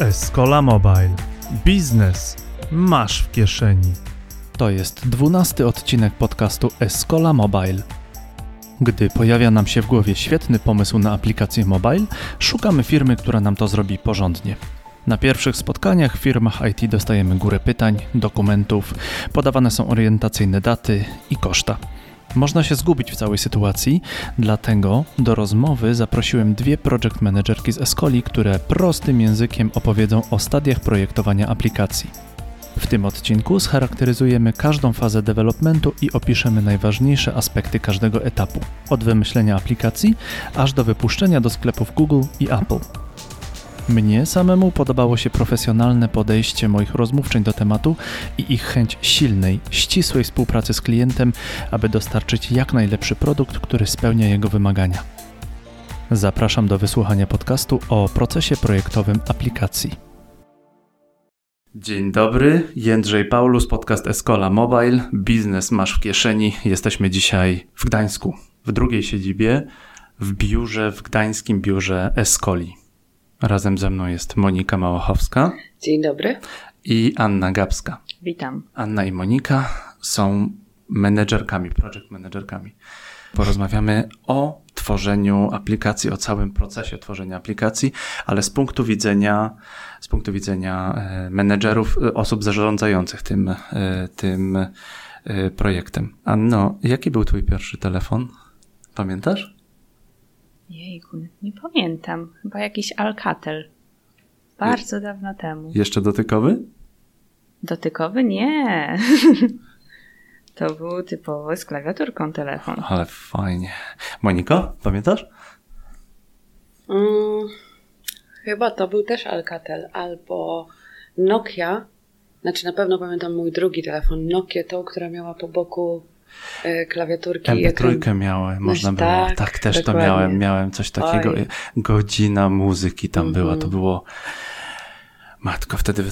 Escola Mobile. Biznes masz w kieszeni. To jest dwunasty odcinek podcastu Escola Mobile. Gdy pojawia nam się w głowie świetny pomysł na aplikację mobile, szukamy firmy, która nam to zrobi porządnie. Na pierwszych spotkaniach w firmach IT dostajemy górę pytań, dokumentów, podawane są orientacyjne daty i koszta. Można się zgubić w całej sytuacji, dlatego do rozmowy zaprosiłem dwie project managerki z Escoli, które prostym językiem opowiedzą o stadiach projektowania aplikacji. W tym odcinku scharakteryzujemy każdą fazę developmentu i opiszemy najważniejsze aspekty każdego etapu, od wymyślenia aplikacji aż do wypuszczenia do sklepów Google i Apple. Mnie samemu podobało się profesjonalne podejście moich rozmówczeń do tematu i ich chęć silnej, ścisłej współpracy z klientem, aby dostarczyć jak najlepszy produkt, który spełnia jego wymagania. Zapraszam do wysłuchania podcastu o procesie projektowym aplikacji. Dzień dobry, Jędrzej Paulus, podcast Escola Mobile. Biznes masz w kieszeni. Jesteśmy dzisiaj w Gdańsku, w drugiej siedzibie, w biurze, w gdańskim biurze Escoli. Razem ze mną jest Monika Małochowska. Dzień dobry. I Anna Gabska. Witam. Anna i Monika są menedżerkami, project menedżerkami. Porozmawiamy o tworzeniu aplikacji, o całym procesie tworzenia aplikacji, ale z punktu widzenia, z punktu widzenia e, menedżerów, e, osób zarządzających tym, e, tym projektem. Anno, jaki był twój pierwszy telefon? Pamiętasz? Jejku, nie pamiętam. Chyba jakiś Alcatel. Bardzo Je dawno temu. Jeszcze dotykowy? Dotykowy? Nie. to był typowo z klawiaturką telefon. Ale fajnie. Moniko, pamiętasz? Mm, chyba to był też Alcatel albo Nokia. Znaczy na pewno pamiętam mój drugi telefon, Nokia, tą, która miała po boku klawiaturki. MP3 miałem, można było. Tak, tak też dokładnie. to miałem. Miałem coś takiego. Oj. Godzina muzyki tam mm -hmm. była. To mhm. było. Matko, wtedy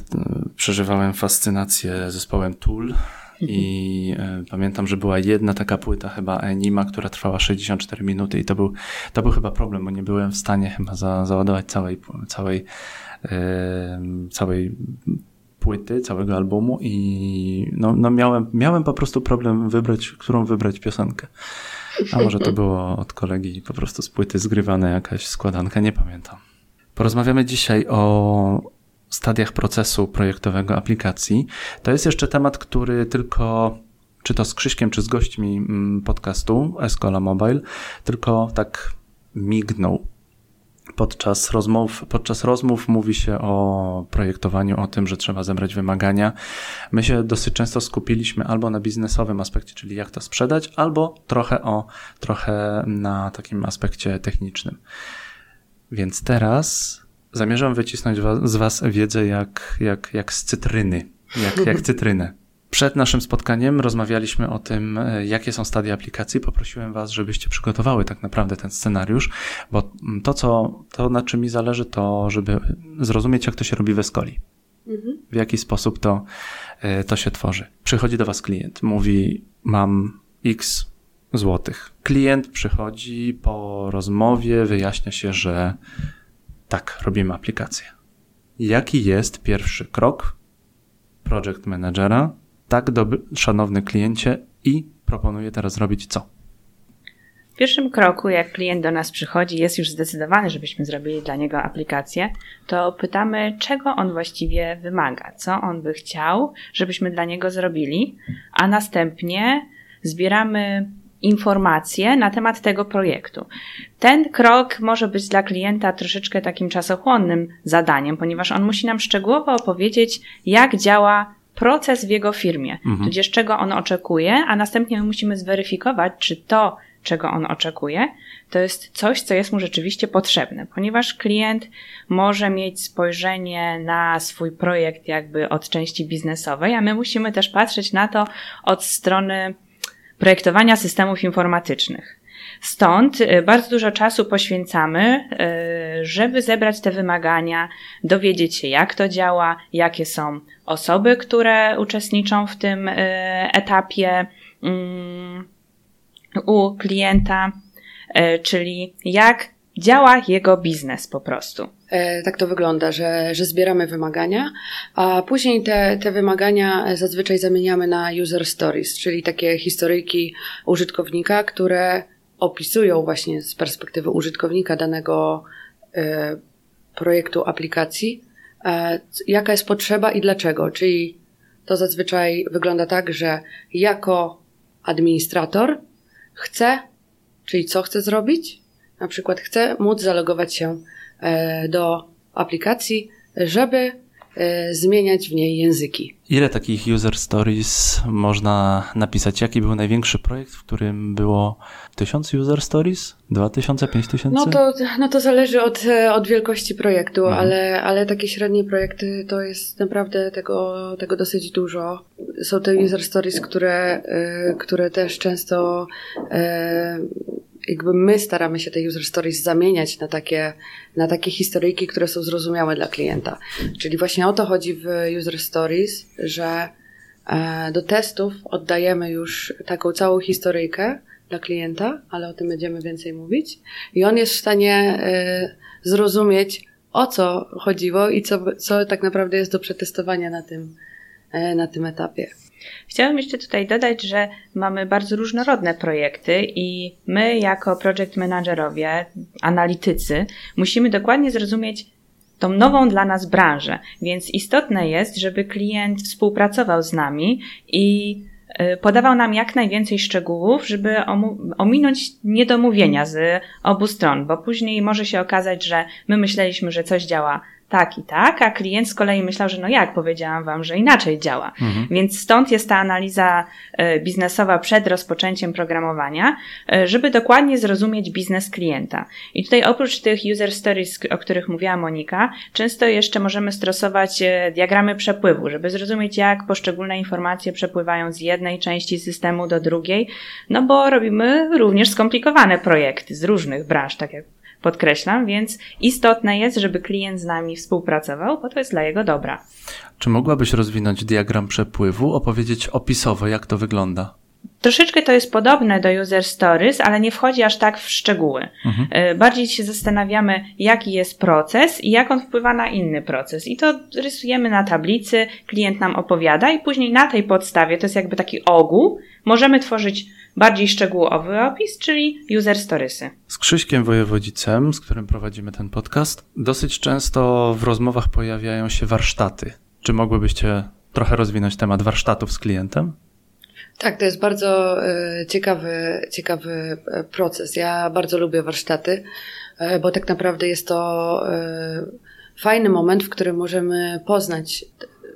przeżywałem fascynację zespołem Tool. I mhm. y, pamiętam, że była jedna taka płyta, chyba Enima, która trwała 64 minuty, i to był, to był chyba problem, bo nie byłem w stanie chyba za, załadować całej, całej, y, całej płyty, całego albumu i no, no miałem, miałem po prostu problem wybrać, którą wybrać piosenkę. A może to było od kolegi po prostu z płyty zgrywane jakaś składanka, nie pamiętam. Porozmawiamy dzisiaj o stadiach procesu projektowego aplikacji. To jest jeszcze temat, który tylko czy to z Krzyśkiem, czy z gośćmi mm, podcastu Escola Mobile, tylko tak mignął Podczas rozmów, podczas rozmów mówi się o projektowaniu, o tym, że trzeba zebrać wymagania. My się dosyć często skupiliśmy albo na biznesowym aspekcie, czyli jak to sprzedać, albo trochę o, trochę na takim aspekcie technicznym. Więc teraz zamierzam wycisnąć z Was wiedzę jak, jak, jak z cytryny, jak, jak cytrynę. Przed naszym spotkaniem rozmawialiśmy o tym, e, jakie są stadia aplikacji. Poprosiłem Was, żebyście przygotowały tak naprawdę ten scenariusz, bo to, co, to na czym mi zależy, to żeby zrozumieć, jak to się robi w Escoli. Mhm. W jaki sposób to, e, to się tworzy. Przychodzi do Was klient, mówi: Mam x złotych. Klient przychodzi po rozmowie, wyjaśnia się, że tak, robimy aplikację. Jaki jest pierwszy krok project managera tak, dobry, szanowny kliencie, i proponuję teraz zrobić co? W pierwszym kroku, jak klient do nas przychodzi, jest już zdecydowany, żebyśmy zrobili dla niego aplikację, to pytamy, czego on właściwie wymaga, co on by chciał, żebyśmy dla niego zrobili, a następnie zbieramy informacje na temat tego projektu. Ten krok może być dla klienta troszeczkę takim czasochłonnym zadaniem, ponieważ on musi nam szczegółowo opowiedzieć, jak działa proces w jego firmie, mhm. tudzież czego on oczekuje, a następnie my musimy zweryfikować, czy to, czego on oczekuje, to jest coś, co jest mu rzeczywiście potrzebne, ponieważ klient może mieć spojrzenie na swój projekt jakby od części biznesowej, a my musimy też patrzeć na to od strony projektowania systemów informatycznych. Stąd y, bardzo dużo czasu poświęcamy, y, żeby zebrać te wymagania, dowiedzieć się, jak to działa, jakie są osoby, które uczestniczą w tym y, etapie mm, u klienta, czyli jak działa jego biznes po prostu. E, tak to wygląda, że, że zbieramy wymagania, a później te, te wymagania zazwyczaj zamieniamy na user stories, czyli takie historyjki użytkownika, które opisują właśnie z perspektywy użytkownika danego e, projektu aplikacji, e, jaka jest potrzeba i dlaczego. Czyli to zazwyczaj wygląda tak, że jako administrator chcę, czyli co chcę zrobić, na przykład chcę móc zalogować się e, do aplikacji, żeby zmieniać w niej języki. Ile takich user stories można napisać? Jaki był największy projekt, w którym było tysiąc user stories? Dwa tysiące, pięć tysięcy? No to, no to zależy od, od wielkości projektu, mhm. ale, ale takie średnie projekty to jest naprawdę tego, tego dosyć dużo. Są te user stories, które, y, które też często y, jakby my staramy się te user stories zamieniać na takie, na takie historyjki, które są zrozumiałe dla klienta. Czyli właśnie o to chodzi w user stories, że e, do testów oddajemy już taką całą historyjkę dla klienta, ale o tym będziemy więcej mówić. I on jest w stanie e, zrozumieć, o co chodziło i co, co tak naprawdę jest do przetestowania na tym, e, na tym etapie. Chciałam jeszcze tutaj dodać, że mamy bardzo różnorodne projekty i my jako project managerowie, analitycy, musimy dokładnie zrozumieć tą nową dla nas branżę, więc istotne jest, żeby klient współpracował z nami i y, podawał nam jak najwięcej szczegółów, żeby ominąć niedomówienia z obu stron, bo później może się okazać, że my myśleliśmy, że coś działa tak i tak, a klient z kolei myślał, że no jak, powiedziałam wam, że inaczej działa. Mhm. Więc stąd jest ta analiza e, biznesowa przed rozpoczęciem programowania, e, żeby dokładnie zrozumieć biznes klienta. I tutaj oprócz tych user stories, o których mówiła Monika, często jeszcze możemy stosować e, diagramy przepływu, żeby zrozumieć, jak poszczególne informacje przepływają z jednej części systemu do drugiej, no bo robimy również skomplikowane projekty z różnych branż, tak jak podkreślam, więc istotne jest, żeby klient z nami współpracował, bo to jest dla jego dobra. Czy mogłabyś rozwinąć diagram przepływu, opowiedzieć opisowo, jak to wygląda? Troszeczkę to jest podobne do user stories, ale nie wchodzi aż tak w szczegóły. Mhm. E, bardziej się zastanawiamy, jaki jest proces i jak on wpływa na inny proces. I to rysujemy na tablicy, klient nam opowiada i później na tej podstawie, to jest jakby taki ogół, możemy tworzyć bardziej szczegółowy opis, czyli user storiesy. Z Krzyśkiem Wojewodzicem, z którym prowadzimy ten podcast, dosyć często w rozmowach pojawiają się warsztaty. Czy mogłybyście trochę rozwinąć temat warsztatów z klientem? Tak, to jest bardzo e, ciekawy, ciekawy e, proces. Ja bardzo lubię warsztaty, e, bo tak naprawdę jest to fajny moment, w którym możemy poznać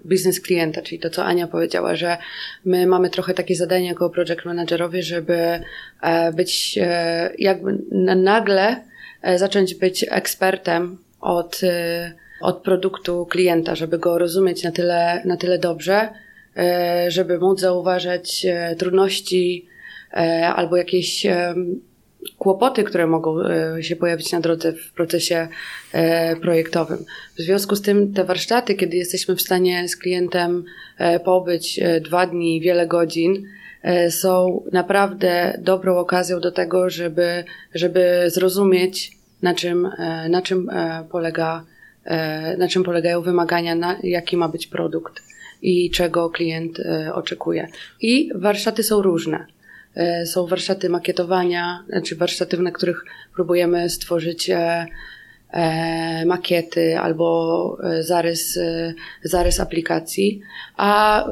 biznes klienta, czyli to, co Ania powiedziała, że my mamy trochę takie zadanie jako project managerowie, żeby e, być e, jakby nagle e, zacząć być ekspertem od, od produktu klienta, żeby go rozumieć na tyle, na tyle dobrze, żeby móc zauważać trudności albo jakieś kłopoty, które mogą e, się pojawić na drodze w procesie e, projektowym. W związku z tym te warsztaty, kiedy jesteśmy w stanie z klientem e, pobyć dwa dni, wiele godzin, są naprawdę dobrą okazją do tego, żeby, żeby zrozumieć, na czym, na czym polega, na czym polegają wymagania, na jaki ma być produkt i czego klient oczekuje. I warsztaty są różne. E, są warsztaty makietowania, znaczy warsztaty, na których próbujemy stworzyć e, e, makiety albo zarys, zarys aplikacji, a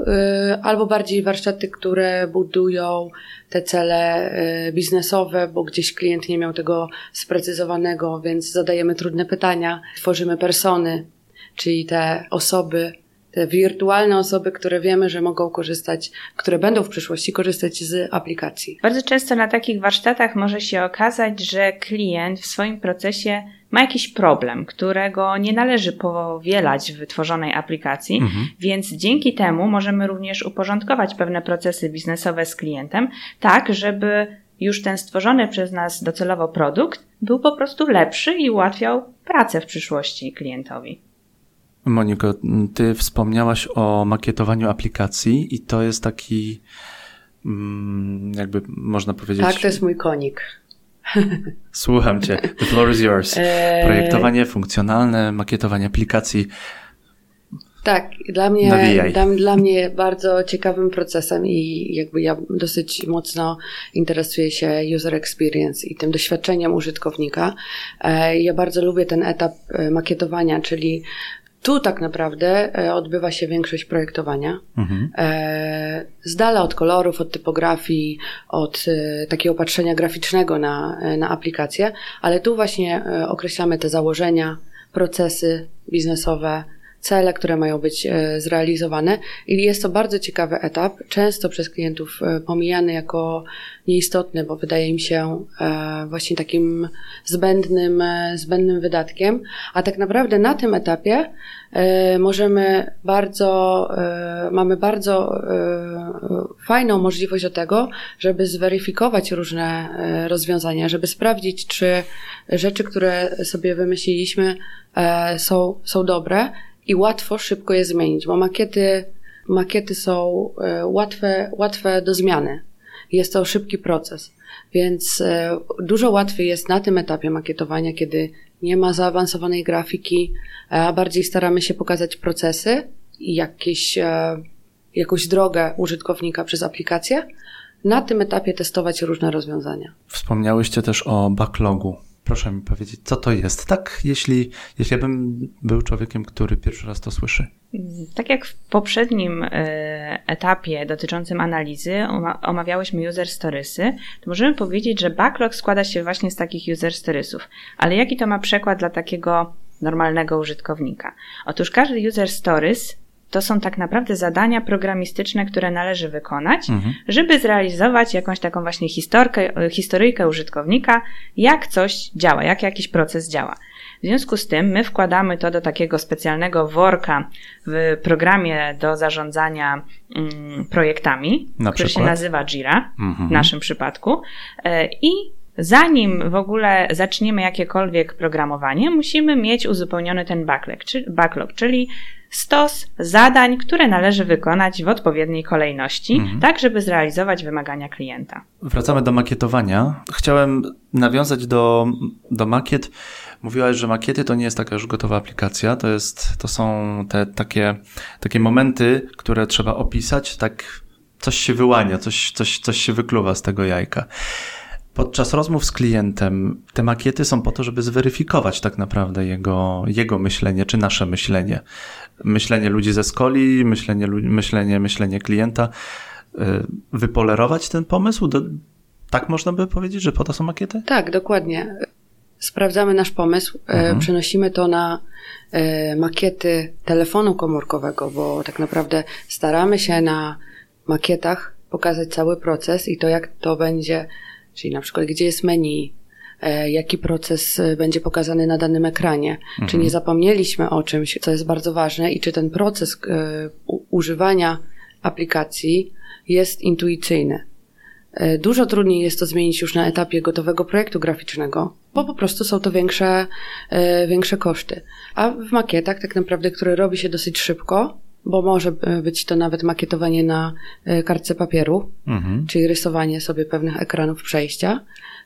albo bardziej warsztaty, które budują te cele biznesowe, bo gdzieś klient nie miał tego sprecyzowanego, więc zadajemy trudne pytania, tworzymy persony, czyli te osoby, te wirtualne osoby, które wiemy, że mogą korzystać, które będą w przyszłości korzystać z aplikacji. Bardzo często na takich warsztatach może się okazać, że klient w swoim procesie ma jakiś problem, którego nie należy powielać w wytworzonej aplikacji, mhm. więc dzięki temu możemy również uporządkować pewne procesy biznesowe z klientem, tak żeby już ten stworzony przez nas docelowo produkt był po prostu lepszy i ułatwiał pracę w przyszłości klientowi. Moniko, ty wspomniałaś o makietowaniu aplikacji i to jest taki, mm, jakby można powiedzieć. Tak, to jest mój konik. Słucham cię. The floor is yours. Projektowanie funkcjonalne, makietowanie aplikacji. Tak, dla mnie, dla, dla, mnie bardzo ciekawym procesem i jakby ja dosyć mocno interesuję się user experience i tym doświadczeniem użytkownika. E, ja bardzo lubię ten etap e, makietowania, czyli tu tak naprawdę e, odbywa się większość projektowania. Mhm. Z dala od kolorów, od typografii, od takiego patrzenia graficznego na, na aplikację, ale tu właśnie określamy te założenia, procesy biznesowe, cele, które mają być e, zrealizowane. I jest to bardzo ciekawy etap, często przez klientów e, pomijany jako nieistotny, bo wydaje im się e, właśnie takim zbędnym, zbędnym wydatkiem. A tak naprawdę na tym etapie możemy bardzo, mamy bardzo fajną możliwość do tego, żeby zweryfikować różne rozwiązania, żeby sprawdzić, czy rzeczy, które sobie wymyśliliśmy, są, są dobre i łatwo, szybko je zmienić, bo makiety, makiety są e, łatwe, łatwe do zmiany. Jest to szybki proces, więc e, dużo łatwiej jest na tym etapie makietowania, kiedy nie ma zaawansowanej grafiki, a bardziej staramy się pokazać procesy i jakieś, e, jakąś drogę użytkownika przez aplikację. Na tym etapie testować różne rozwiązania. Wspomniałyście też o backlogu. Proszę mi powiedzieć, co to jest, tak? Jeśli, jeśli ja bym był człowiekiem, który pierwszy raz to słyszy. Tak jak w poprzednim e, etapie dotyczącym analizy omawiałyśmy user storiesy, to możemy powiedzieć, że backlog składa się właśnie z takich user storiesów. Ale jaki to ma przekład dla takiego normalnego użytkownika? Otóż każdy user stories to są tak naprawdę zadania programistyczne, które należy wykonać, mhm. żeby zrealizować jakąś taką właśnie historkę, historyjkę użytkownika, jak coś działa, jak jakiś proces działa. W związku z tym my wkładamy to do takiego specjalnego worka w programie do zarządzania mm, projektami, Na który przykład? się nazywa Jira mhm. w naszym przypadku. E, I zanim w ogóle zaczniemy jakiekolwiek programowanie, musimy mieć uzupełniony ten backlog, backlog czyli stos zadań, które należy wykonać w odpowiedniej kolejności, mhm. tak żeby zrealizować wymagania klienta. Wracamy do makietowania. Chciałem nawiązać do, do makiet. Mówiłaś, że makiety to nie jest taka już gotowa aplikacja, to, jest, to są te takie, takie momenty, które trzeba opisać, tak coś się wyłania, coś, coś, coś się wykluwa z tego jajka. Podczas rozmów z klientem te makiety są po to, żeby zweryfikować tak naprawdę jego, jego myślenie czy nasze myślenie. Myślenie ludzi ze skoli, myślenie, myślenie, myślenie klienta. Y, wypolerować ten pomysł? Do, tak można by powiedzieć, że po to są makiety? Tak, dokładnie. Sprawdzamy nasz pomysł, y, mhm. przenosimy to na y, makiety telefonu komórkowego, bo tak naprawdę staramy się na makietach pokazać cały proces i to, jak to będzie Czyli na przykład, gdzie jest menu, e, jaki proces e, będzie pokazany na danym ekranie. Mhm. Czy nie zapomnieliśmy o czymś, co jest bardzo ważne i czy ten proces e, używania aplikacji jest intuicyjny. Dużo trudniej jest to zmienić już na etapie gotowego projektu graficznego, bo po prostu są to większe, większe koszty. A w makietach, tak naprawdę, które robi się dosyć szybko, bo może być to nawet makietowanie na e, kartce papieru, mhm. czyli rysowanie sobie pewnych ekranów przejścia.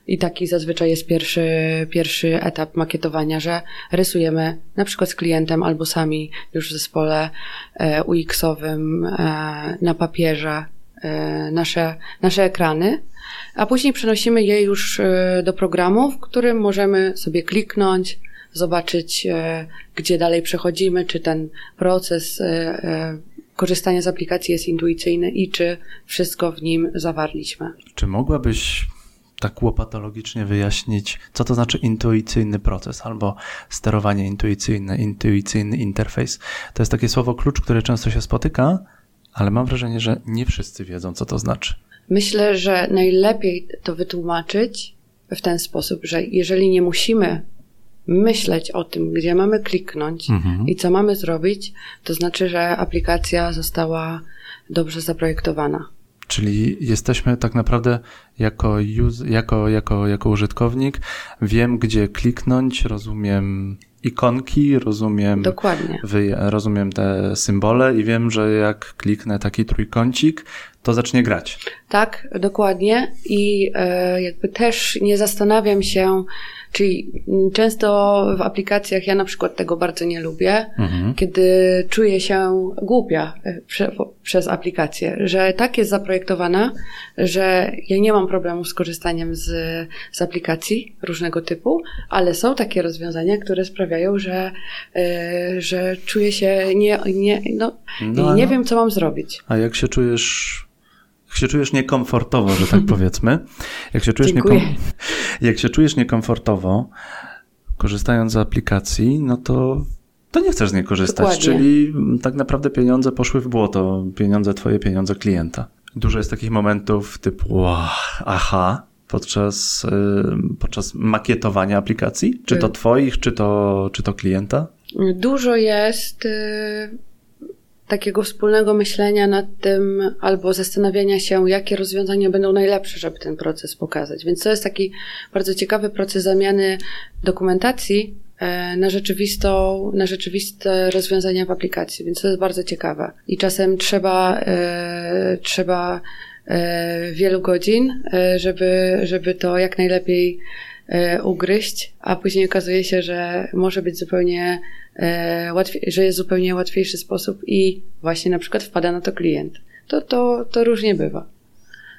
I taki zazwyczaj jest pierwszy, pierwszy etap makietowania, że rysujemy na przykład z klientem albo sami już w zespole e, UX-owym e, na papierze nasze, nasze ekrany, a później przenosimy je już do programu, w którym możemy sobie kliknąć, zobaczyć, e, gdzie dalej przechodzimy, czy ten proces e, e, korzystania z aplikacji jest intuicyjny i czy wszystko w nim zawarliśmy. Czy mogłabyś tak łopatologicznie wyjaśnić, co to znaczy intuicyjny proces albo sterowanie intuicyjne, intuicyjny interfejs? To jest takie słowo klucz, które często się spotyka, ale mam wrażenie, że nie wszyscy wiedzą, co to znaczy. Myślę, że najlepiej to wytłumaczyć w ten sposób, że jeżeli nie musimy myśleć o tym, gdzie mamy kliknąć mhm. i co mamy zrobić, to znaczy, że aplikacja została dobrze zaprojektowana. Czyli jesteśmy tak naprawdę jako, jako, jako, jako użytkownik, wiem gdzie kliknąć, rozumiem ikonki, rozumiem, Dokładnie. Wy, rozumiem te symbole i wiem, że jak kliknę taki trójkącik, to zacznie grać. Tak, dokładnie. I e, jakby też nie zastanawiam się, Czyli często w aplikacjach ja na przykład tego bardzo nie lubię, mhm. kiedy czuję się głupia e, prze, przez aplikację, że tak jest zaprojektowana, że ja nie mam problemu z korzystaniem z, z aplikacji różnego typu, ale są takie rozwiązania, które sprawiają, że, yy, że czuję się nie, nie, no, no, nie wiem, co mam zrobić. A jak się czujesz jak się czujesz niekomfortowo, że tak powiedzmy, jak się czujesz, niekom... jak się czujesz niekomfortowo, korzystając z aplikacji, no to, to nie chcesz z niej korzystać. Dokładnie. Czyli tak naprawdę pieniądze poszły w błoto, pieniądze twoje, pieniądze klienta. Dużo jest takich momentów typu wow, aha, podczas, podczas makietowania aplikacji? Czy to y. twoich, czy to, czy to klienta? Dużo jest y, takiego wspólnego myślenia nad tym albo zastanawiania się, jakie rozwiązania będą najlepsze, żeby ten proces pokazać. Więc to jest taki bardzo ciekawy proces zamiany dokumentacji e, na, rzeczywistą, na rzeczywiste rozwiązania w aplikacji, więc to jest bardzo ciekawe. I czasem trzeba, e, trzeba e, wielu godzin, żeby, żeby to jak najlepiej ugryźć, a później okazuje się, że może być zupełnie E, łatwiej, że jest zupełnie łatwiejszy sposób i właśnie na przykład wpada na to klient. To, to, to różnie bywa.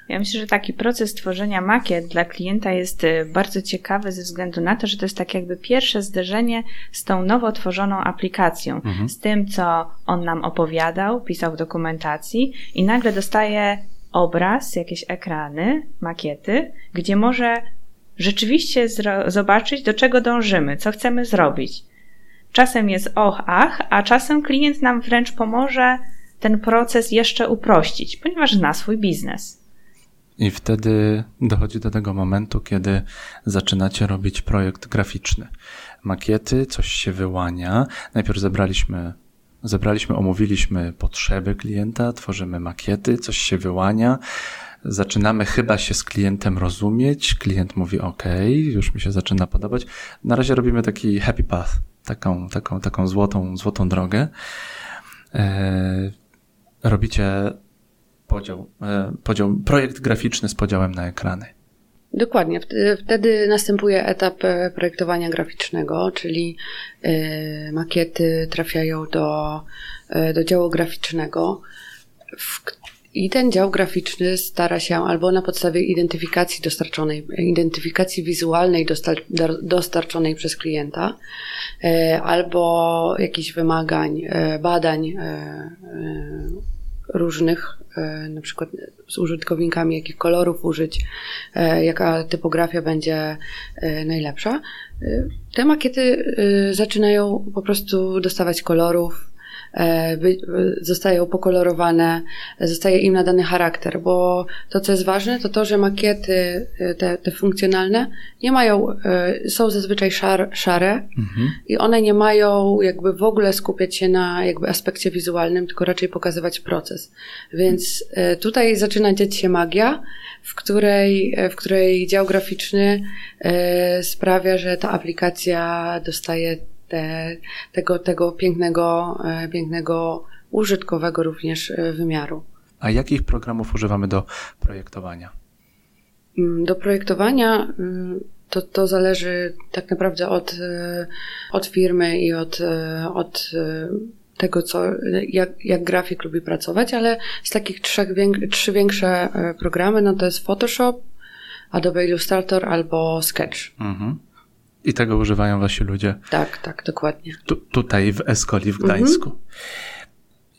Ja myślę, że taki proces tworzenia makiet dla klienta jest e, bardzo ciekawy ze względu na to, że to jest tak jakby pierwsze zderzenie z tą nowo tworzoną aplikacją, mhm. z tym, co on nam opowiadał, pisał w dokumentacji i nagle dostaje obraz, jakieś ekrany, makiety, gdzie może rzeczywiście zobaczyć, do czego dążymy, co chcemy zrobić. Czasem jest och, ach, a czasem klient nam wręcz pomoże ten proces jeszcze uprościć, ponieważ zna swój biznes. I wtedy dochodzi do tego momentu, kiedy zaczynacie robić projekt graficzny. Makiety, coś się wyłania. Najpierw zebraliśmy, zebraliśmy, omówiliśmy potrzeby klienta, tworzymy makiety, coś się wyłania. Zaczynamy chyba się z klientem rozumieć. Klient mówi OK, już mi się zaczyna podobać. Na razie robimy taki happy path taką, taką, taką złotą, złotą drogę. E, robicie podział, e, podział, projekt graficzny z podziałem na ekrany. Dokładnie. Wtedy następuje etap e, projektowania graficznego, czyli makiety trafiają do, do działu graficznego, w i ten dział graficzny stara się albo na podstawie identyfikacji dostarczonej, identyfikacji wizualnej dostar dostarczonej przez klienta, e, albo jakichś wymagań, e, badań e, różnych, na przykład z użytkownikami, jakich kolorów użyć, jaka typografia będzie najlepsza. Te makiety zaczynają po prostu dostawać kolorów, zostają pokolorowane, zostaje im nadany charakter, bo to, co jest ważne, to to, że makiety e, te, te funkcjonalne nie mają, e, są zazwyczaj szar, szare mhm. i one nie mają jakby w ogóle skupiać się na jakby aspekcie wizualnym, tylko raczej pokazywać proces. Więc tutaj zaczyna dziać się magia, w której, w której dział graficzny sprawia, że ta aplikacja dostaje te, tego, tego pięknego, e, pięknego, użytkowego również e, wymiaru. A jakich programów używamy do projektowania? Mm, do projektowania mm, to, to zależy tak naprawdę od, e, od firmy i od, od tego, co, jak, jak grafik lubi pracować, ale z takich trzech, trzy większe programy, no to jest Photoshop, Adobe Illustrator albo Sketch. Mhm. I tego używają wasi ludzie. Tak, tak, dokładnie. Tu, tutaj w Escoli w Gdańsku. Mhm.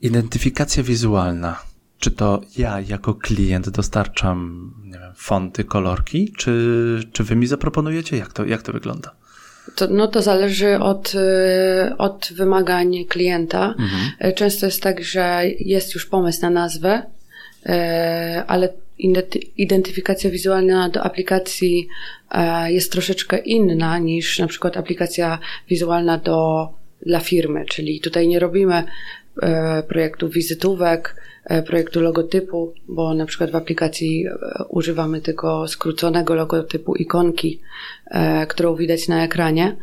Identyfikacja wizualna. Czy to ja jako klient dostarczam nie wiem, fonty, kolorki, czy, czy wy mi zaproponujecie? Jak to, jak to wygląda? To, no to zależy od, y, od wymagań klienta. Mhm. Często jest tak, że jest już pomysł na nazwę, y, ale identyfikacja wizualna do aplikacji e, jest troszeczkę inna niż na przykład aplikacja wizualna do, dla firmy, czyli tutaj nie robimy e, projektu wizytówek, e, projektu logotypu, bo na przykład w aplikacji używamy tylko skróconego logotypu ikonki, którą widać na ekranie.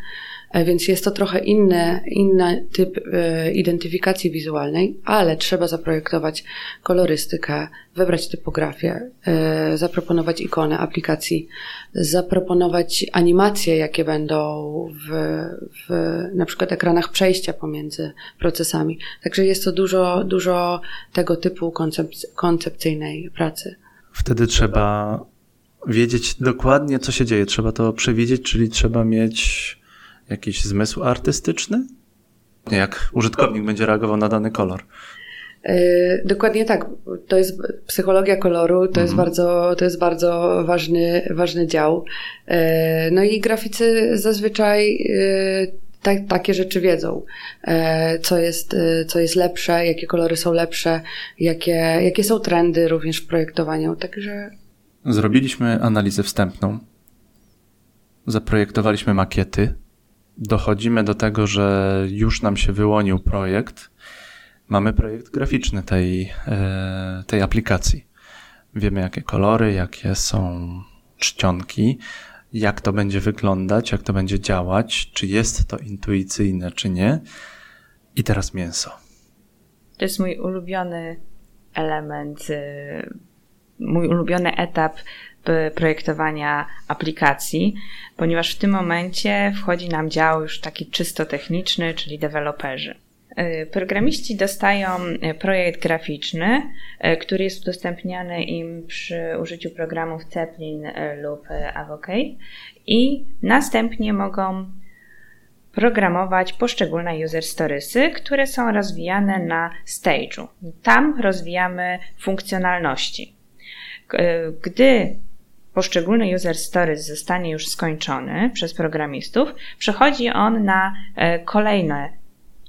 E, więc jest to trochę inny, inny typ e, identyfikacji wizualnej, ale trzeba zaprojektować kolorystykę, wybrać typografię, e, zaproponować ikony aplikacji, zaproponować animacje, jakie będą w, w na przykład ekranach przejścia pomiędzy procesami. Także jest to dużo, dużo tego typu koncepcyjnej pracy. Wtedy trzeba wiedzieć dokładnie, co się dzieje. Trzeba to przewidzieć, czyli trzeba mieć jakiś zmysł artystyczny? Jak użytkownik będzie reagował na dany kolor? Yy, dokładnie tak. To jest psychologia koloru, to mhm. jest bardzo, to jest bardzo ważny, ważny dział. Yy, no i graficy zazwyczaj yy, tak, takie rzeczy wiedzą, co jest, co jest lepsze, jakie kolory są lepsze, jakie, jakie są trendy również w projektowaniu. Także Zrobiliśmy analizę wstępną, zaprojektowaliśmy makiety, dochodzimy do tego, że już nam się wyłonił projekt. Mamy projekt graficzny tej, e, tej aplikacji. Wiemy, jakie kolory, jakie są czcionki, jak to będzie wyglądać, jak to będzie działać, czy jest to intuicyjne, czy nie. I teraz mięso. To jest mój ulubiony element y, mój ulubiony etap projektowania aplikacji, ponieważ w tym momencie wchodzi nam dział już taki czysto techniczny, czyli deweloperzy. E, programiści dostają e, projekt graficzny, e, który jest udostępniany im przy użyciu programów Zeppelin lub Avocade i następnie mogą programować poszczególne user storiesy, które są rozwijane na stage'u. Tam rozwijamy funkcjonalności. Gdy poszczególny user stories zostanie już skończony przez programistów, przechodzi on na e, kolejne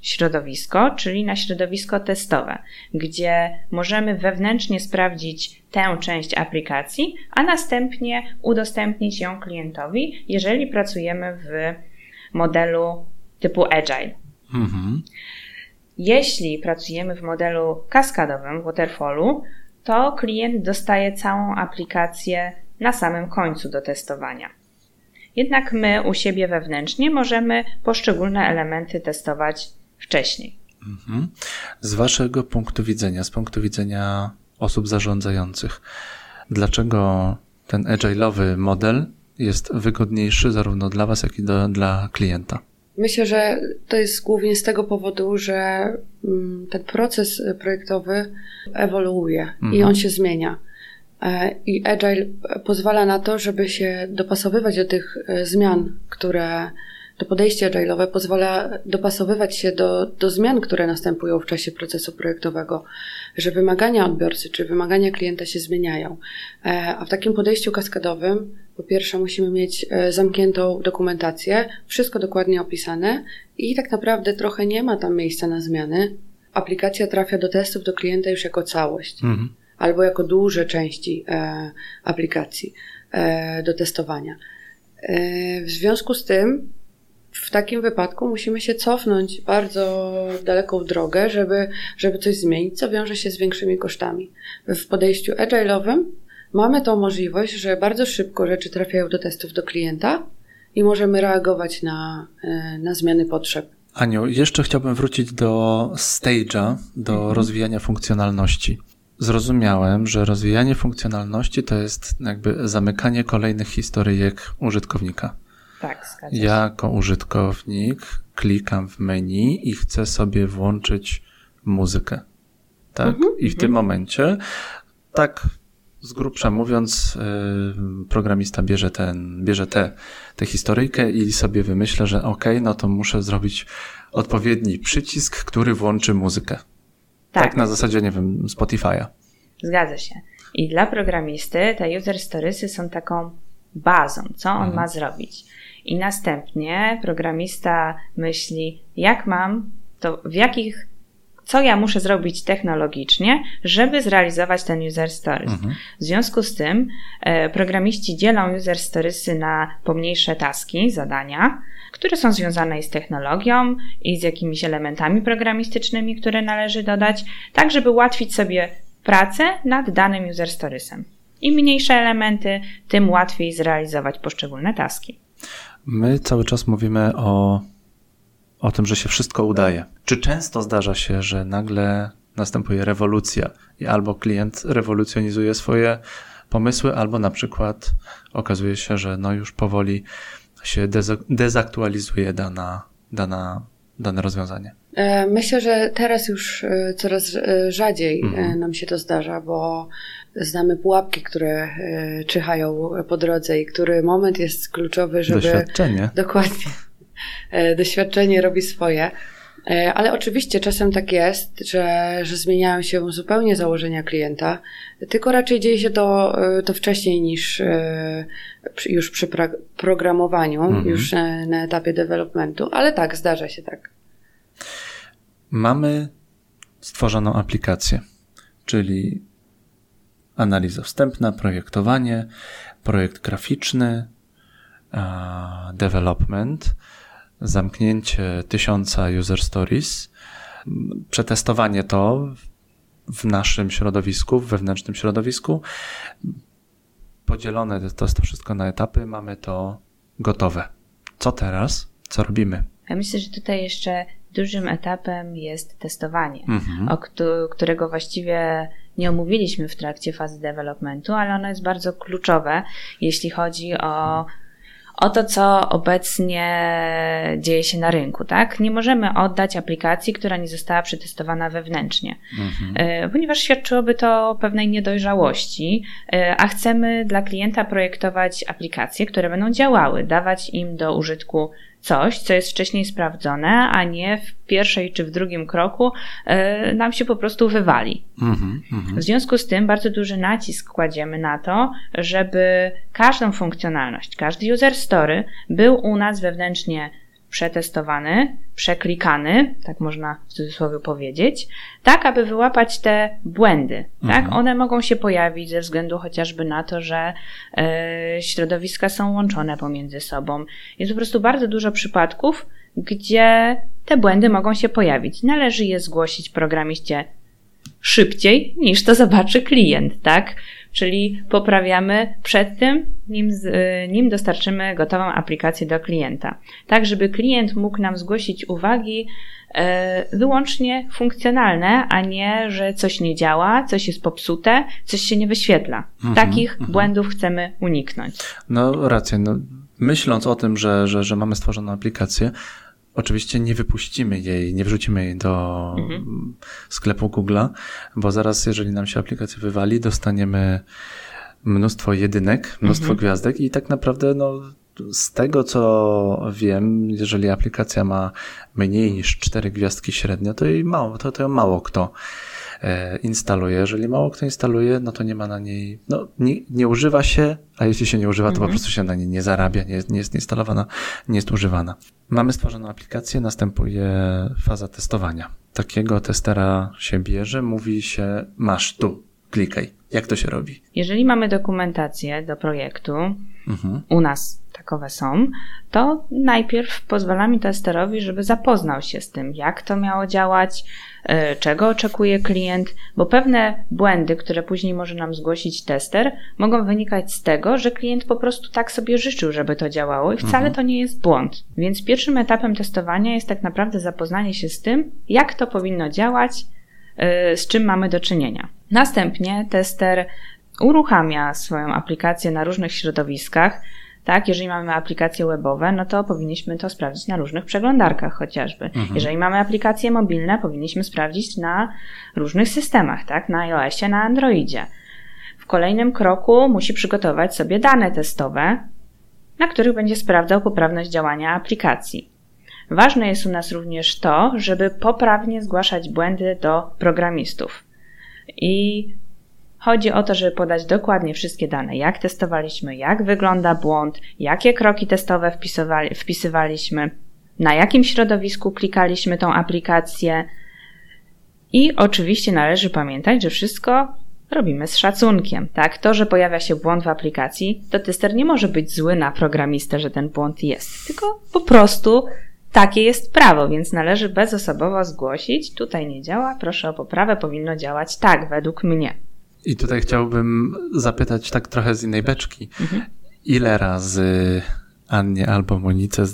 środowisko, czyli na środowisko testowe, gdzie możemy wewnętrznie sprawdzić tę część aplikacji, a następnie udostępnić ją klientowi, jeżeli pracujemy w modelu typu Agile. Mhm. Jeśli pracujemy w modelu kaskadowym, waterfallu, to klient dostaje całą aplikację na samym końcu do testowania. Jednak my u siebie wewnętrznie możemy poszczególne elementy testować wcześniej. Mhm. Z Waszego punktu widzenia, z punktu widzenia osób zarządzających, dlaczego ten agile'owy model jest wygodniejszy zarówno dla Was, jak i do, dla klienta? Myślę, że to jest głównie z tego powodu, że mm, ten proces projektowy ewoluuje mhm. i on się zmienia. E, I Agile pozwala na to, żeby się dopasowywać do tych e, zmian, które to podejście agile'owe pozwala dopasowywać się do, do zmian, które następują w czasie procesu projektowego, że wymagania odbiorcy czy wymagania klienta się zmieniają. E, a w takim podejściu kaskadowym, po pierwsze, musimy mieć zamkniętą dokumentację, wszystko dokładnie opisane i tak naprawdę trochę nie ma tam miejsca na zmiany. Aplikacja trafia do testów do klienta już jako całość. Mhm. Albo jako duże części e, aplikacji e, do testowania. E, w związku z tym w takim wypadku musimy się cofnąć bardzo daleką drogę, żeby, żeby coś zmienić, co wiąże się z większymi kosztami. W podejściu agile'owym mamy tą możliwość, że bardzo szybko rzeczy trafiają do testów do klienta i możemy reagować na, na zmiany potrzeb. Aniu, jeszcze chciałbym wrócić do stage'a, do mhm. rozwijania funkcjonalności. Zrozumiałem, że rozwijanie funkcjonalności to jest jakby zamykanie kolejnych historyjek użytkownika. Tak, zgadza się. Jako użytkownik klikam w menu i chcę sobie włączyć muzykę. Tak? Mhm, I w tym mhm. momencie, tak z grubsza mówiąc, yy, programista bierze, ten, bierze tę te, historyjkę i sobie wymyśla, że ok, no to muszę zrobić odpowiedni przycisk, który włączy muzykę. Tak, tak na zasadzie, nie wiem, Spotify'a. Zgadza się. I dla programisty te user storiesy są taką bazą, co on mhm. ma zrobić. I następnie programista myśli, jak mam, to w jakich, co ja muszę zrobić technologicznie, żeby zrealizować ten user stories. Mhm. W związku z tym e, programiści dzielą user storiesy na pomniejsze taski, zadania, które są związane z technologią i z jakimiś elementami programistycznymi, które należy dodać, tak żeby ułatwić sobie pracę nad danym user storiesem. Im mniejsze elementy, tym łatwiej zrealizować poszczególne taski. My cały czas mówimy o o tym, że się wszystko udaje. Czy często zdarza się, że nagle następuje rewolucja i albo klient rewolucjonizuje swoje pomysły, albo na przykład okazuje się, że no już powoli się dezaktualizuje dana, dana, dane rozwiązanie? E, myślę, że teraz już e, coraz e, rzadziej mhm. nam się to zdarza, bo znamy pułapki, które czyhają po drodze i który moment jest kluczowy, żeby. Doświadczenie. Dokładnie. Doświadczenie robi swoje. Ale oczywiście czasem tak jest, że, że zmieniają się zupełnie założenia klienta, tylko raczej dzieje się to, to wcześniej niż już przy programowaniu, mhm. już na etapie developmentu, ale tak, zdarza się tak. Mamy stworzoną aplikację, czyli analiza wstępna, projektowanie, projekt graficzny, development, zamknięcie tysiąca user stories, przetestowanie to w naszym środowisku, w wewnętrznym środowisku. Podzielone to jest to wszystko na etapy, mamy to gotowe. Co teraz? Co robimy? Ja myślę, że tutaj jeszcze dużym etapem jest testowanie, mhm. o którego właściwie nie omówiliśmy w trakcie fazy developmentu, ale ono jest bardzo kluczowe, jeśli chodzi o o to, co obecnie dzieje się na rynku, tak? Nie możemy oddać aplikacji, która nie została przetestowana wewnętrznie, mhm. E, ponieważ świadczyłoby to o pewnej niedojrzałości, e, a chcemy dla klienta projektować aplikacje, które będą działały, dawać im do użytku coś, co jest wcześniej sprawdzone, a nie w pierwszej czy w drugim kroku y, nam się po prostu wywali. Mm-hmm, mm-hmm. W związku z tym bardzo duży nacisk kładziemy na to, żeby każdą funkcjonalność, każdy user story był u nas wewnętrznie przetestowany, przeklikany, tak można w cudzysłowie powiedzieć, tak aby wyłapać te błędy. Tak? Mhm. Tak? One mogą się pojawić ze względu chociażby na to, że e, środowiska są łączone pomiędzy sobą. Jest po prostu bardzo dużo przypadków, gdzie te błędy mogą się pojawić. Należy je zgłosić programiście szybciej niż to zobaczy klient, tak? Czyli poprawiamy przed tym, nim, nim dostarczymy gotową aplikację do klienta. Tak, żeby klient mógł nam zgłosić uwagi e, wyłącznie funkcjonalne, a nie, że coś nie działa, coś jest popsute, coś się nie wyświetla. Mhm, Takich mhm. błędów chcemy uniknąć. No racja. No, myśląc o tym, że, że, że mamy stworzoną aplikację, Oczywiście nie wypuścimy jej, nie wrzucimy jej do mhm. sklepu Google'a, bo zaraz, jeżeli nam się aplikacja wywali, dostaniemy mnóstwo jedynek, mnóstwo mhm. gwiazdek i tak naprawdę, no, z tego co wiem, jeżeli aplikacja ma mniej niż cztery gwiazdki średnio, to jej mało, to, to mało kto instaluje. Jeżeli mało kto instaluje, no to nie ma na niej, no nie, nie używa się, a jeśli się nie używa, to po mhm. prostu się na niej nie zarabia, nie, nie jest instalowana, nie jest używana. Mamy stworzoną aplikację, następuje faza testowania. Takiego testera się bierze, mówi się masz tu, klikaj. Jak to się robi? Jeżeli mamy dokumentację do projektu, mhm. u nas takowe są, to najpierw pozwalamy testerowi, żeby zapoznał się z tym, jak to miało działać, e, czego oczekuje klient, bo pewne błędy, które później może nam zgłosić tester, mogą wynikać z tego, że klient po prostu tak sobie życzył, żeby to działało i wcale mhm. to nie jest błąd. Więc pierwszym etapem testowania jest tak naprawdę zapoznanie się z tym, jak to powinno działać, e, z czym mamy do czynienia. Następnie tester uruchamia swoją aplikację na różnych środowiskach, tak, jeżeli mamy aplikacje webowe, no to powinniśmy to sprawdzić na różnych przeglądarkach chociażby. Mhm. Jeżeli mamy aplikacje mobilne, powinniśmy sprawdzić na różnych systemach, tak, na iOSie, na Androidzie. W kolejnym kroku musi przygotować sobie dane testowe, na których będzie sprawdzał poprawność działania aplikacji. Ważne jest u nas również to, żeby poprawnie zgłaszać błędy do programistów. I Chodzi o to, żeby podać dokładnie wszystkie dane, jak testowaliśmy, jak wygląda błąd, jakie kroki testowe wpisywaliśmy, na jakim środowisku klikaliśmy tą aplikację. I oczywiście należy pamiętać, że wszystko robimy z szacunkiem, tak? To, że pojawia się błąd w aplikacji, to tester nie może być zły na programistę, że ten błąd jest, tylko po prostu takie jest prawo, więc należy bezosobowo zgłosić, tutaj nie działa, proszę o poprawę, powinno działać tak, według mnie. I tutaj chciałbym zapytać tak trochę z innej beczki. Mhm. Ile razy Annie albo Monice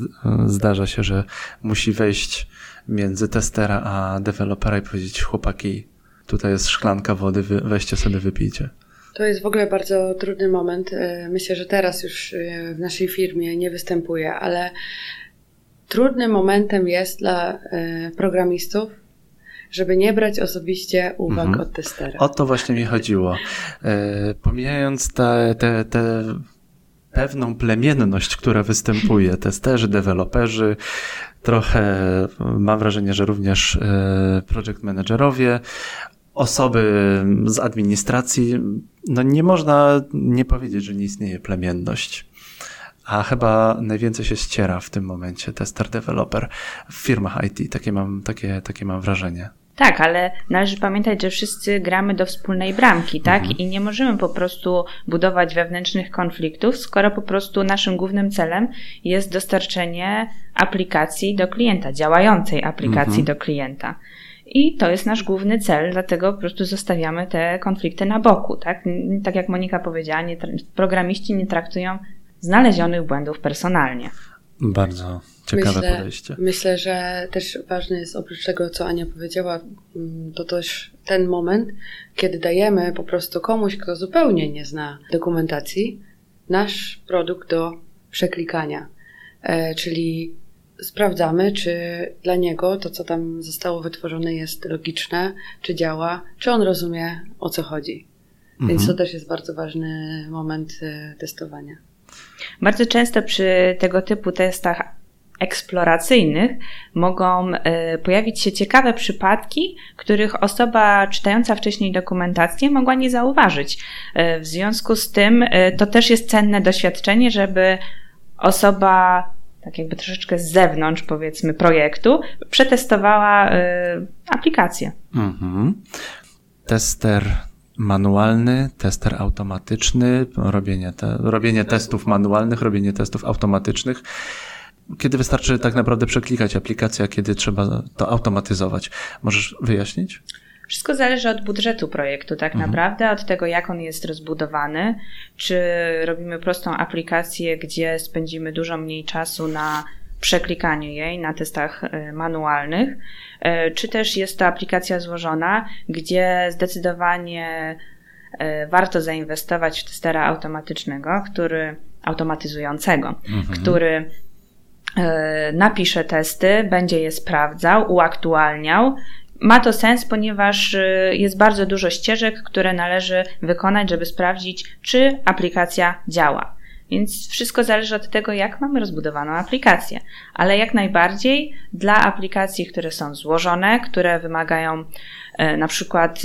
zdarza się, że musi wejść między testera a dewelopera i powiedzieć chłopaki, tutaj jest szklanka wody, weźcie sobie wypijcie. To jest w ogóle bardzo trudny moment. E, myślę, że teraz już e, w naszej firmie nie występuje, ale trudnym momentem jest dla e, programistów, żeby nie brać osobiście uwag mhm. od testera. O to właśnie mi chodziło. Pomijając te, te, te pewną plemienność, która występuje, testerzy, deweloperzy, trochę mam wrażenie, że również project managerowie, osoby z administracji, no nie można nie powiedzieć, że nie istnieje plemienność. A chyba najwięcej się ściera w tym momencie tester developer w firmach IT. Takie mam, takie, takie mam wrażenie. Tak, ale należy pamiętać, że wszyscy gramy do wspólnej bramki, tak? Mhm. I nie możemy po prostu budować wewnętrznych konfliktów, skoro po prostu naszym głównym celem jest dostarczenie aplikacji do klienta, działającej aplikacji mhm. do klienta. I to jest nasz główny cel, dlatego po prostu zostawiamy te konflikty na boku, tak? Tak jak Monika powiedziała, nie, programiści nie traktują znalezionych błędów personalnie. Bardzo ciekawe myślę, podejście. Myślę, że też ważne jest oprócz tego, co Ania powiedziała, mm, to też ten moment, kiedy dajemy po prostu komuś, kto zupełnie nie zna dokumentacji, nasz produkt do przeklikania. E, czyli sprawdzamy, czy dla niego to, co tam zostało wytworzone, jest logiczne, czy działa, czy on rozumie, o co chodzi. Mhm. Więc to też jest bardzo ważny moment e, testowania. Bardzo często przy tego typu testach eksploracyjnych mogą e, pojawić się ciekawe przypadki, których osoba czytająca wcześniej dokumentację mogła nie zauważyć. E, w związku z tym to też jest cenne doświadczenie, żeby osoba tak jakby troszeczkę z zewnątrz, powiedzmy, projektu, przetestowała aplikację. Mhm. Tester manualny, tester automatyczny, robienie, te, robienie testów manualnych, robienie testów automatycznych. Kiedy wystarczy tak naprawdę przeklikać aplikację, a kiedy trzeba to automatyzować. Możesz wyjaśnić? Wszystko zależy od budżetu projektu, tak mhm. naprawdę, od tego, jak on jest rozbudowany. Czy robimy prostą aplikację, gdzie spędzimy dużo mniej czasu na przeklikaniu jej, na testach e, manualnych, e, czy też jest to aplikacja złożona, gdzie zdecydowanie e, warto zainwestować w testera automatycznego, który automatyzującego, mhm. który napisze testy, będzie je sprawdzał, uaktualniał ma to sens, ponieważ jest bardzo dużo ścieżek, które należy wykonać, żeby sprawdzić, czy aplikacja działa. Więc wszystko zależy od tego, jak mamy rozbudowaną aplikację. Ale jak najbardziej dla aplikacji, które są złożone, które wymagają e, na przykład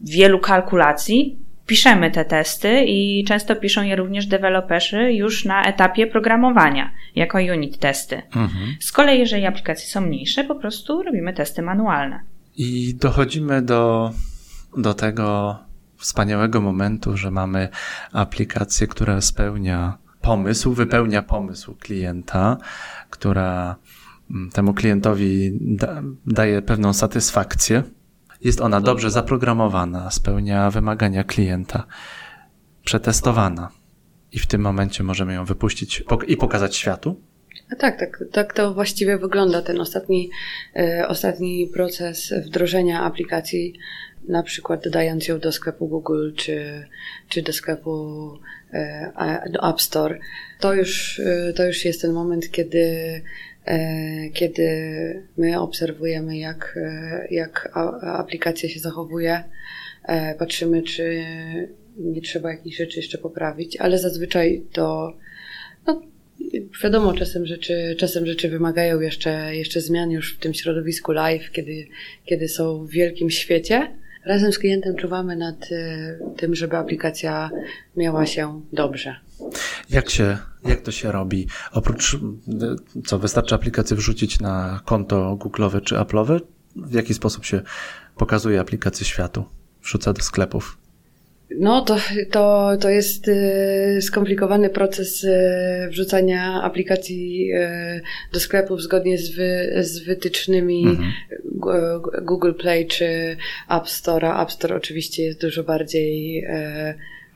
wielu kalkulacji, piszemy te testy i często piszą je również deweloperzy już na etapie programowania, jako unit testy. Mhm. Z kolei, jeżeli aplikacje są mniejsze, po prostu robimy testy manualne. I dochodzimy do, do tego wspaniałego momentu, że mamy aplikację, która spełnia pomysł, wypełnia pomysł klienta, która mm, temu klientowi da, daje pewną satysfakcję. Jest ona dobrze zaprogramowana, spełnia wymagania klienta, przetestowana. I w tym momencie możemy ją wypuścić i pokazać światu. Tak, tak, tak to właściwie wygląda ten ostatni, e, ostatni proces wdrożenia aplikacji, na przykład dodając ją do sklepu Google czy, czy do sklepu e, do App Store. To już, e, to już jest ten moment, kiedy, e, kiedy my obserwujemy, jak, jak aplikacja się zachowuje, patrzymy, czy nie trzeba jakichś rzeczy jeszcze poprawić, ale zazwyczaj to no, Wiadomo, czasem rzeczy, czasem rzeczy wymagają jeszcze, jeszcze zmian już w tym środowisku live, kiedy, kiedy są w wielkim świecie. Razem z klientem czuwamy nad e, tym, żeby aplikacja miała się dobrze. Jak się, jak to się robi? Oprócz, co, wystarczy aplikację wrzucić na konto Google'owe czy Apple'owe? W jaki sposób się pokazuje aplikację światu? Wrzuca do sklepów? No, to, to, to jest y, skomplikowany proces y, wrzucania aplikacji y, do sklepów zgodnie z, wy, z wytycznymi mhm. Google Play czy App Store. App Store oczywiście jest dużo bardziej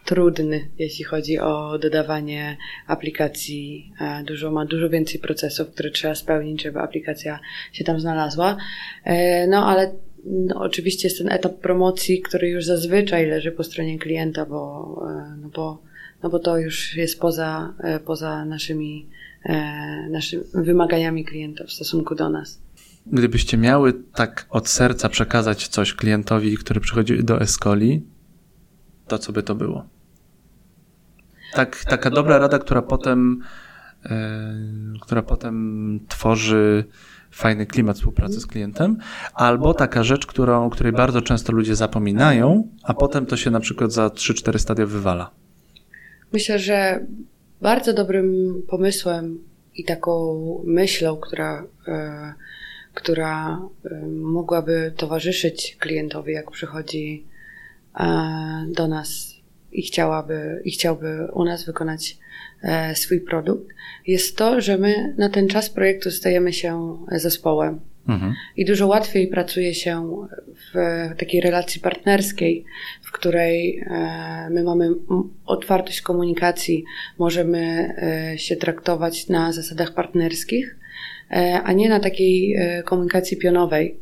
trudny, jeśli chodzi o dodawanie aplikacji. E, dużo, ma dużo więcej procesów, które trzeba spełnić, żeby aplikacja się tam znalazła. E, no ale no, oczywiście jest ten etap promocji, który już zazwyczaj leży po stronie klienta, bo, e, no bo, no bo to już jest poza, poza naszymi, naszymi wymaganiami klienta w stosunku do nas. Gdybyście miały tak od serca przekazać coś klientowi, który przychodzi do Escoli, to co by to było? Tak, taka dobra rada, która potem, która potem tworzy fajny klimat współpracy z klientem, albo taka rzecz, którą, której bardzo często ludzie zapominają, a potem to się na przykład za 3-4 stadia wywala. Myślę, że bardzo dobrym pomysłem i taką myślą, która, e, która e, mogłaby towarzyszyć klientowi, jak przychodzi e, do nas i chciałaby, i chciałby u nas wykonać swój produkt, jest to, że my na ten czas projektu stajemy się zespołem. Mhm. I dużo łatwiej pracuje się w takiej relacji partnerskiej, w której e, my mamy otwartość komunikacji, możemy e, się traktować na zasadach partnerskich, a nie na takiej komunikacji pionowej.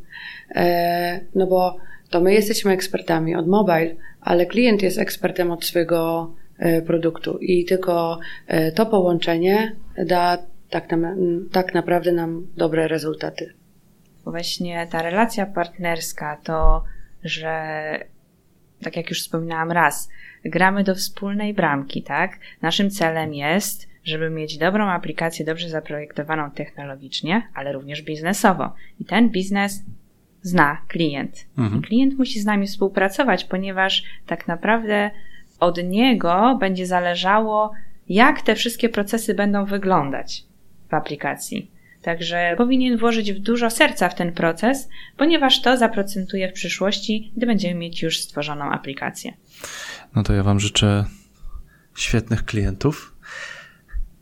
No bo to my jesteśmy ekspertami od mobile, ale klient jest ekspertem od swojego e, produktu i tylko e, to połączenie da tak, na, tak naprawdę nam dobre rezultaty. Właśnie ta relacja partnerska to, że tak jak już wspominałam raz, gramy do wspólnej bramki, tak? Naszym celem jest, żeby mieć dobrą aplikację, dobrze zaprojektowaną technologicznie, ale również biznesowo. I ten biznes zna klient. Mhm. I klient musi z nami współpracować, ponieważ tak naprawdę od niego będzie zależało, jak te wszystkie procesy będą wyglądać w aplikacji. Także powinien włożyć w dużo serca w ten proces, ponieważ to zaprocentuje w przyszłości, gdy będziemy mieć już stworzoną aplikację. No to ja Wam życzę świetnych klientów,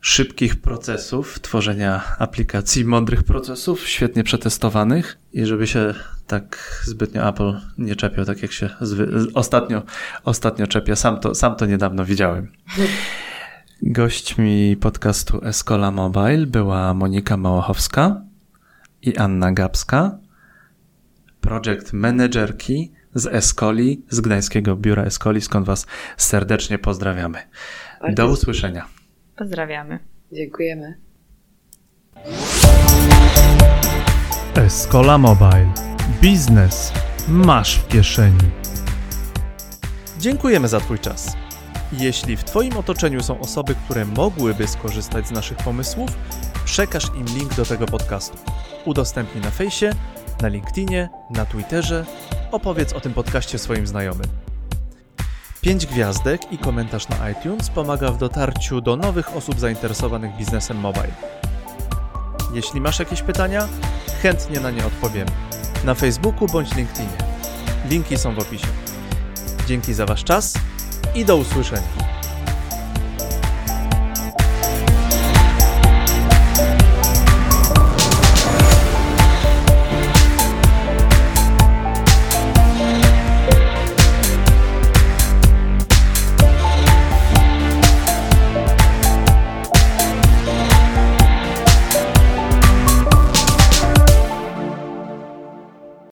szybkich procesów, tworzenia aplikacji, mądrych procesów, świetnie przetestowanych i żeby się tak zbytnio Apple nie czepiał, tak jak się ostatnio, ostatnio czepia. Sam to, sam to niedawno widziałem. Gośćmi podcastu Escola Mobile była Monika Małochowska i Anna Gabska, project managerki z Escoli, z Gdańskiego Biura Escoli, skąd Was serdecznie pozdrawiamy. Do usłyszenia. Pozdrawiamy. Dziękujemy. Escola Mobile. Biznes masz w kieszeni. Dziękujemy za Twój czas. Jeśli w Twoim otoczeniu są osoby, które mogłyby skorzystać z naszych pomysłów, przekaż im link do tego podcastu. Udostępnij na fejsie, na LinkedInie, na Twitterze, opowiedz o tym podcaście swoim znajomym. 5 gwiazdek i komentarz na iTunes pomaga w dotarciu do nowych osób zainteresowanych biznesem mobile. Jeśli masz jakieś pytania, chętnie na nie odpowiemy. Na Facebooku bądź LinkedInie. Linki są w opisie. Dzięki za Wasz czas i do usłyszenia.